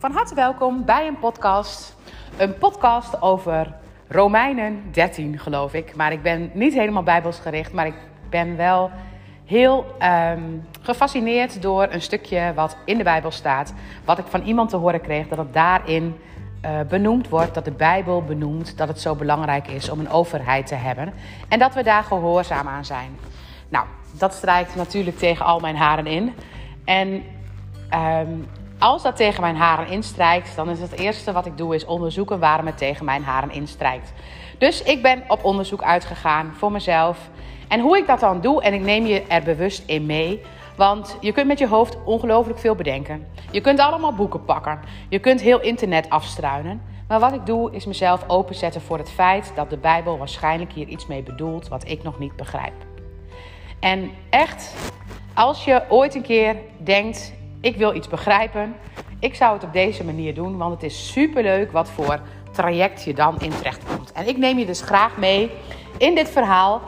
Van harte welkom bij een podcast. Een podcast over Romeinen 13, geloof ik. Maar ik ben niet helemaal bijbelsgericht, maar ik ben wel heel ehm, gefascineerd door een stukje wat in de Bijbel staat. Wat ik van iemand te horen kreeg, dat het daarin uh, benoemd wordt, dat de Bijbel benoemt dat het zo belangrijk is om een overheid te hebben. En dat we daar gehoorzaam aan zijn. Nou, dat strijkt natuurlijk tegen al mijn haren in. En ehm, als dat tegen mijn haren instrijkt, dan is het eerste wat ik doe is onderzoeken waarom het tegen mijn haren instrijkt. Dus ik ben op onderzoek uitgegaan voor mezelf. En hoe ik dat dan doe, en ik neem je er bewust in mee. Want je kunt met je hoofd ongelooflijk veel bedenken. Je kunt allemaal boeken pakken. Je kunt heel internet afstruinen. Maar wat ik doe, is mezelf openzetten voor het feit dat de Bijbel waarschijnlijk hier iets mee bedoelt wat ik nog niet begrijp. En echt, als je ooit een keer denkt: ik wil iets begrijpen, ik zou het op deze manier doen, want het is superleuk wat voor traject je dan in terecht komt. En ik neem je dus graag mee in dit verhaal.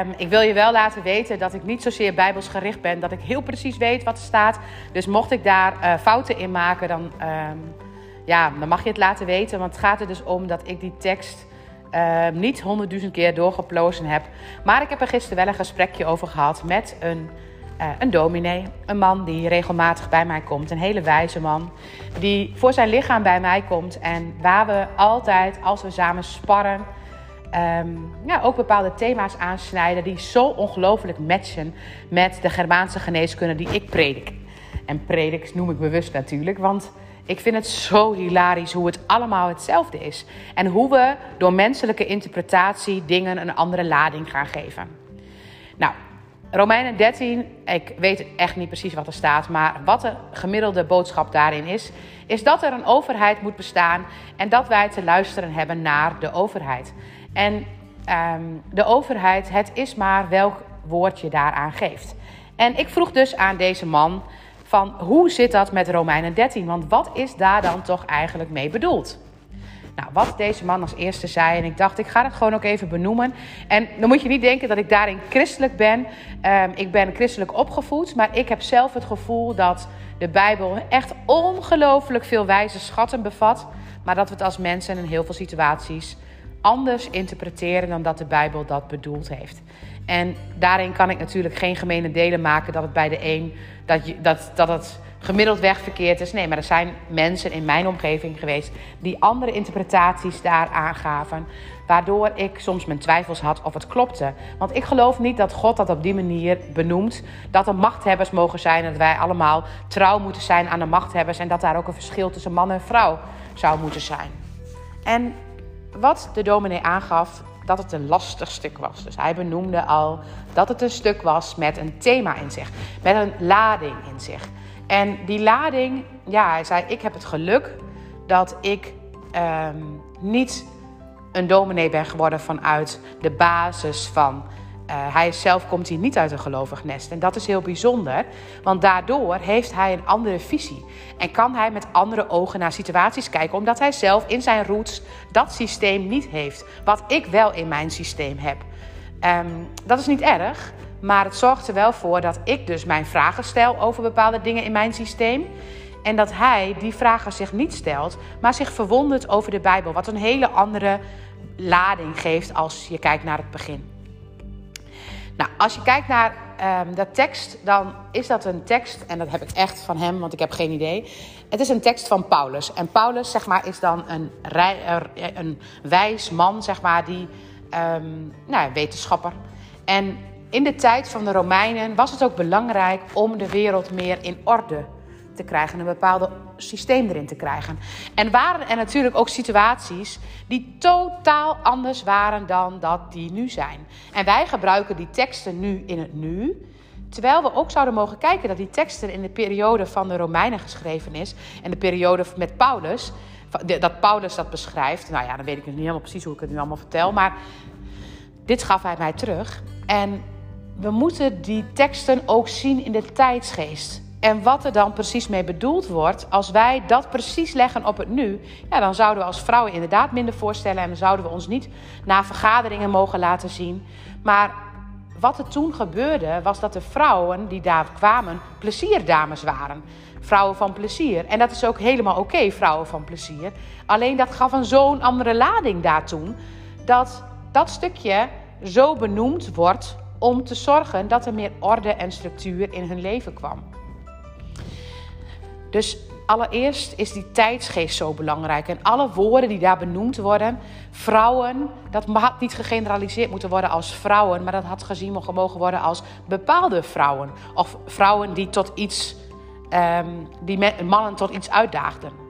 Um, ik wil je wel laten weten dat ik niet zozeer bijbelsgericht ben, dat ik heel precies weet wat er staat. Dus mocht ik daar uh, fouten in maken, dan, um, ja, dan mag je het laten weten. Want het gaat er dus om dat ik die tekst uh, niet honderdduizend keer doorgeplozen heb. Maar ik heb er gisteren wel een gesprekje over gehad met een uh, een dominee, een man die regelmatig bij mij komt, een hele wijze man, die voor zijn lichaam bij mij komt en waar we altijd, als we samen sparren, um, ja, ook bepaalde thema's aansnijden die zo ongelooflijk matchen met de Germaanse geneeskunde die ik predik. En predik noem ik bewust natuurlijk, want ik vind het zo hilarisch hoe het allemaal hetzelfde is. En hoe we door menselijke interpretatie dingen een andere lading gaan geven. Nou, Romeinen 13, ik weet echt niet precies wat er staat, maar wat de gemiddelde boodschap daarin is, is dat er een overheid moet bestaan en dat wij te luisteren hebben naar de overheid. En um, de overheid, het is maar welk woord je daaraan geeft. En ik vroeg dus aan deze man van hoe zit dat met Romeinen 13? Want wat is daar dan toch eigenlijk mee bedoeld? Nou, wat deze man als eerste zei. En ik dacht, ik ga het gewoon ook even benoemen. En dan moet je niet denken dat ik daarin christelijk ben. Um, ik ben christelijk opgevoed. Maar ik heb zelf het gevoel dat de Bijbel echt ongelooflijk veel wijze schatten bevat. Maar dat we het als mensen in heel veel situaties anders interpreteren dan dat de Bijbel dat bedoeld heeft. En daarin kan ik natuurlijk geen gemene delen maken dat het bij de een dat, je, dat, dat het gemiddeld weg verkeerd is. Nee, maar er zijn mensen in mijn omgeving geweest die andere interpretaties daar aangaven. Waardoor ik soms mijn twijfels had of het klopte. Want ik geloof niet dat God dat op die manier benoemt. Dat er machthebbers mogen zijn. Dat wij allemaal trouw moeten zijn aan de machthebbers. En dat daar ook een verschil tussen man en vrouw zou moeten zijn. En wat de dominee aangaf, dat het een lastig stuk was. Dus hij benoemde al dat het een stuk was met een thema in zich. Met een lading in zich. En die lading, ja, hij zei: Ik heb het geluk dat ik um, niet een dominee ben geworden vanuit de basis van. Uh, hij zelf komt hier niet uit een gelovig nest. En dat is heel bijzonder, want daardoor heeft hij een andere visie. En kan hij met andere ogen naar situaties kijken, omdat hij zelf in zijn roots dat systeem niet heeft. Wat ik wel in mijn systeem heb. Um, dat is niet erg, maar het zorgt er wel voor dat ik dus mijn vragen stel over bepaalde dingen in mijn systeem. En dat hij die vragen zich niet stelt, maar zich verwondert over de Bijbel. Wat een hele andere lading geeft als je kijkt naar het begin. Nou, als je kijkt naar um, de tekst, dan is dat een tekst, en dat heb ik echt van hem, want ik heb geen idee. Het is een tekst van Paulus. En Paulus, zeg maar, is dan een, een wijs man, zeg maar, die, um, nou, wetenschapper. En in de tijd van de Romeinen was het ook belangrijk om de wereld meer in orde te krijgen, een bepaald systeem erin te krijgen. En waren er natuurlijk ook situaties die totaal anders waren dan dat die nu zijn. En wij gebruiken die teksten nu in het nu. Terwijl we ook zouden mogen kijken dat die teksten in de periode van de Romeinen geschreven is. En de periode met Paulus, dat Paulus dat beschrijft. Nou ja, dan weet ik niet helemaal precies hoe ik het nu allemaal vertel. Maar dit gaf hij mij terug. En we moeten die teksten ook zien in de tijdsgeest. En wat er dan precies mee bedoeld wordt, als wij dat precies leggen op het nu, ja, dan zouden we als vrouwen inderdaad minder voorstellen en dan zouden we ons niet naar vergaderingen mogen laten zien. Maar wat er toen gebeurde, was dat de vrouwen die daar kwamen plezierdames waren. Vrouwen van plezier. En dat is ook helemaal oké, vrouwen van plezier. Alleen dat gaf een zo'n andere lading daar toen. Dat dat stukje zo benoemd wordt om te zorgen dat er meer orde en structuur in hun leven kwam. Dus allereerst is die tijdsgeest zo belangrijk. En alle woorden die daar benoemd worden, vrouwen, dat had niet gegeneraliseerd moeten worden als vrouwen, maar dat had gezien mogen worden als bepaalde vrouwen. Of vrouwen die tot iets, um, die mannen tot iets uitdaagden.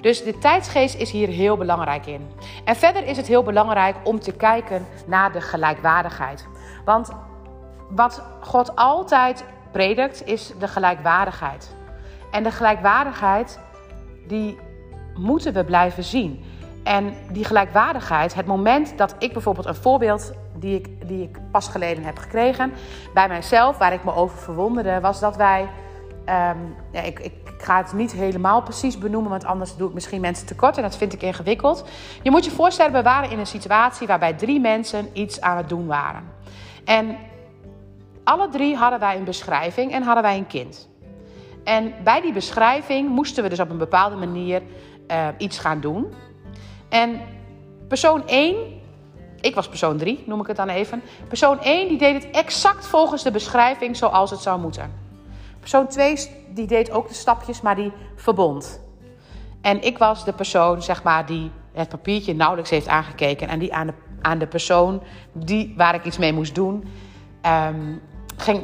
Dus de tijdsgeest is hier heel belangrijk in. En verder is het heel belangrijk om te kijken naar de gelijkwaardigheid. Want wat God altijd predikt, is de gelijkwaardigheid. En de gelijkwaardigheid, die moeten we blijven zien. En die gelijkwaardigheid, het moment dat ik bijvoorbeeld een voorbeeld die ik, die ik pas geleden heb gekregen bij mijzelf, waar ik me over verwonderde, was dat wij. Ehm, ja, ik, ik, ga het niet helemaal precies benoemen, want anders doe ik misschien mensen tekort en dat vind ik ingewikkeld. Je moet je voorstellen, we waren in een situatie waarbij drie mensen iets aan het doen waren. En alle drie hadden wij een beschrijving en hadden wij een kind. En bij die beschrijving moesten we dus op een bepaalde manier uh, iets gaan doen. En persoon 1, ik was persoon 3, noem ik het dan even. Persoon 1 die deed het exact volgens de beschrijving zoals het zou moeten. Persoon 2 die deed ook de stapjes, maar die verbond. En ik was de persoon, zeg maar, die het papiertje nauwelijks heeft aangekeken. En die aan de, aan de persoon die, waar ik iets mee moest doen, um,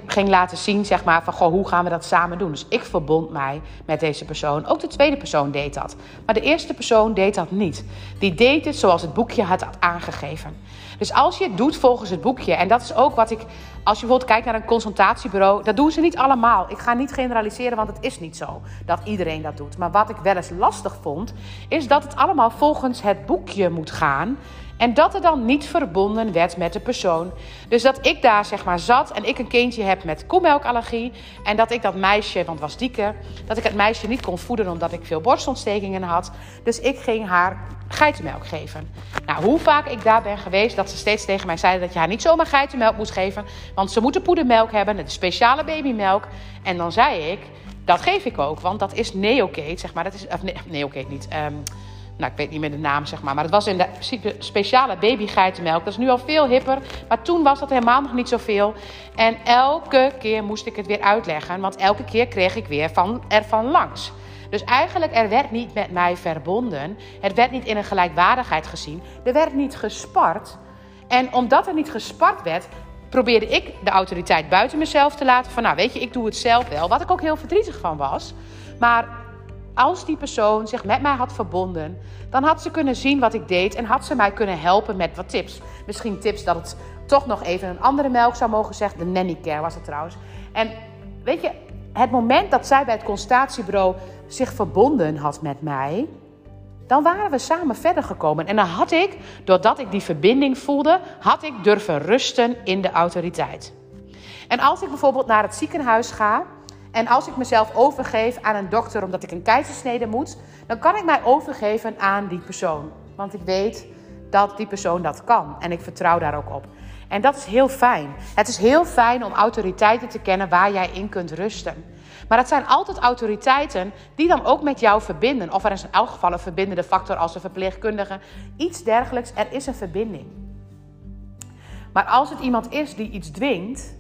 ging, laten zien, zeg maar, van goh, hoe gaan we dat samen doen. Dus ik verbond mij met deze persoon. Ook de tweede persoon deed dat. Maar de eerste persoon deed dat niet. Die deed het zoals het boekje had aangegeven. Dus als je het doet volgens het boekje, en dat is ook wat ik, als je bijvoorbeeld kijkt naar een consultatiebureau, dat doen ze niet allemaal. Ik ga niet generaliseren, want het is niet zo dat iedereen dat doet. Maar wat ik wel eens lastig vond, is dat het allemaal volgens het boekje moet gaan. En dat er dan niet verbonden werd met de persoon. Dus dat ik daar zeg maar zat en ik een kindje heb met koemelkallergie. En dat ik dat meisje, want was dieke, dat ik het meisje niet kon voeden omdat ik veel borstontstekingen had. Dus ik ging haar geitenmelk geven. Nou, hoe vaak ik daar ben geweest, dat ze steeds tegen mij zeiden dat je haar niet zomaar geitenmelk moest geven. Want ze moeten poedermelk hebben, is speciale babymelk. En dan zei ik, dat geef ik ook, want dat is neocate, zeg maar. Dat is, of nee, neocate niet. Um, nou, ik weet niet meer de naam, zeg maar. Maar het was in de speciale babygeitenmelk. Dat is nu al veel hipper. Maar toen was dat helemaal nog niet zoveel. En elke keer moest ik het weer uitleggen. Want elke keer kreeg ik weer van, ervan langs. Dus eigenlijk, er werd niet met mij verbonden. Het werd niet in een gelijkwaardigheid gezien. Er werd niet gespart. En omdat er niet gespart werd, probeerde ik de autoriteit buiten mezelf te laten. Van nou, weet je, ik doe het zelf wel. Wat ik ook heel verdrietig van was. Maar als die persoon zich met mij had verbonden, dan had ze kunnen zien wat ik deed en had ze mij kunnen helpen met wat tips. Misschien tips dat het toch nog even een andere melk zou mogen zeggen. De nanny care was het trouwens. En weet je, het moment dat zij bij het consultatiebureau zich verbonden had met mij, dan waren we samen verder gekomen. En dan had ik, doordat ik die verbinding voelde, had ik durven rusten in de autoriteit. En als ik bijvoorbeeld naar het ziekenhuis ga en als ik mezelf overgeef aan een dokter omdat ik een keizersnede moet, dan kan ik mij overgeven aan die persoon. Want ik weet dat die persoon dat kan en ik vertrouw daar ook op. En dat is heel fijn. Het is heel fijn om autoriteiten te kennen waar jij in kunt rusten. Maar het zijn altijd autoriteiten die dan ook met jou verbinden. Of er is in elk geval een verbindende factor als een verpleegkundige. Iets dergelijks, er is een verbinding. Maar als het iemand is die iets dwingt,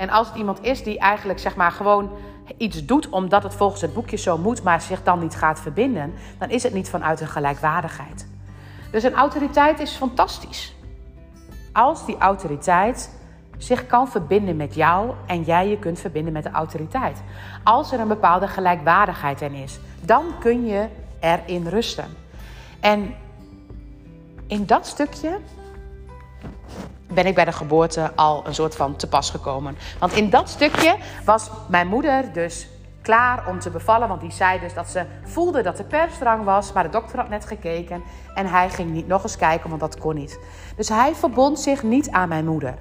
en als het iemand is die eigenlijk zeg maar gewoon iets doet omdat het volgens het boekje zo moet, maar zich dan niet gaat verbinden, dan is het niet vanuit een gelijkwaardigheid. Dus een autoriteit is fantastisch. Als die autoriteit zich kan verbinden met jou en jij je kunt verbinden met de autoriteit. Als er een bepaalde gelijkwaardigheid in is, dan kun je erin rusten. En in dat stukje ben ik bij de geboorte al een soort van te pas gekomen. Want in dat stukje was mijn moeder dus klaar om te bevallen. Want die zei dus dat ze voelde dat de persdrang was. Maar de dokter had net gekeken. En hij ging niet nog eens kijken, want dat kon niet. Dus hij verbond zich niet aan mijn moeder.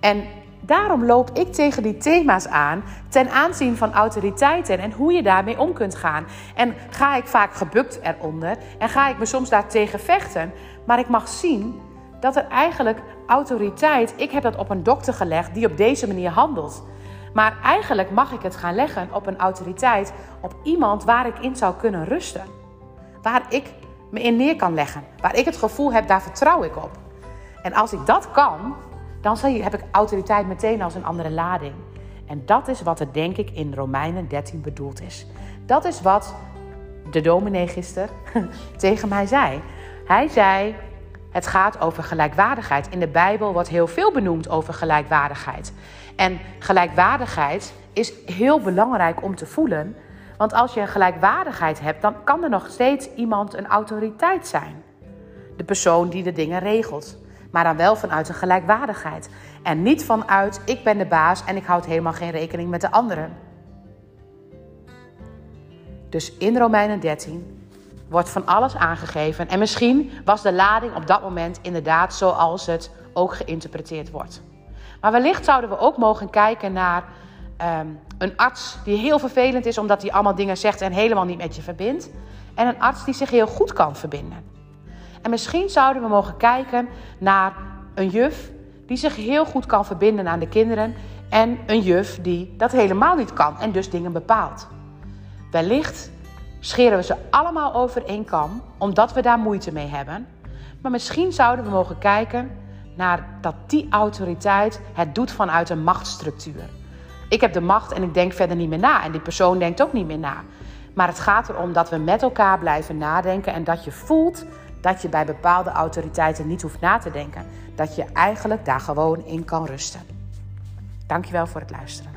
En daarom loop ik tegen die thema's aan ten aanzien van autoriteiten en hoe je daarmee om kunt gaan. En ga ik vaak gebukt eronder en ga ik me soms daar tegen vechten. Maar ik mag zien dat er eigenlijk autoriteit, ik heb dat op een dokter gelegd die op deze manier handelt. Maar eigenlijk mag ik het gaan leggen op een autoriteit, op iemand waar ik in zou kunnen rusten. Waar ik me in neer kan leggen. Waar ik het gevoel heb, daar vertrouw ik op. En als ik dat kan, dan heb ik autoriteit meteen als een andere lading. En dat is wat er denk ik in Romeinen 13 bedoeld is. Dat is wat de dominee gisteren tegen mij zei. Hij zei, het gaat over gelijkwaardigheid. In de Bijbel wordt heel veel benoemd over gelijkwaardigheid. En gelijkwaardigheid is heel belangrijk om te voelen. Want als je een gelijkwaardigheid hebt, dan kan er nog steeds iemand een autoriteit zijn. De persoon die de dingen regelt. Maar dan wel vanuit een gelijkwaardigheid. En niet vanuit ik ben de baas en ik houd helemaal geen rekening met de anderen. Dus in Romeinen 13 wordt van alles aangegeven. En misschien was de lading op dat moment inderdaad zoals het ook geïnterpreteerd wordt. Maar wellicht zouden we ook mogen kijken naar ehm, een arts die heel vervelend is omdat hij allemaal dingen zegt en helemaal niet met je verbindt. En een arts die zich heel goed kan verbinden. En misschien zouden we mogen kijken naar een juf die zich heel goed kan verbinden aan de kinderen. En een juf die dat helemaal niet kan en dus dingen bepaalt. Wellicht scheren we ze allemaal over één kam, omdat we daar moeite mee hebben. Maar misschien zouden we mogen kijken naar dat die autoriteit het doet vanuit een machtsstructuur. Ik heb de macht en ik denk verder niet meer na. En die persoon denkt ook niet meer na. Maar het gaat erom dat we met elkaar blijven nadenken en dat je voelt dat je bij bepaalde autoriteiten niet hoeft na te denken. Dat je eigenlijk daar gewoon in kan rusten. Dankjewel voor het luisteren.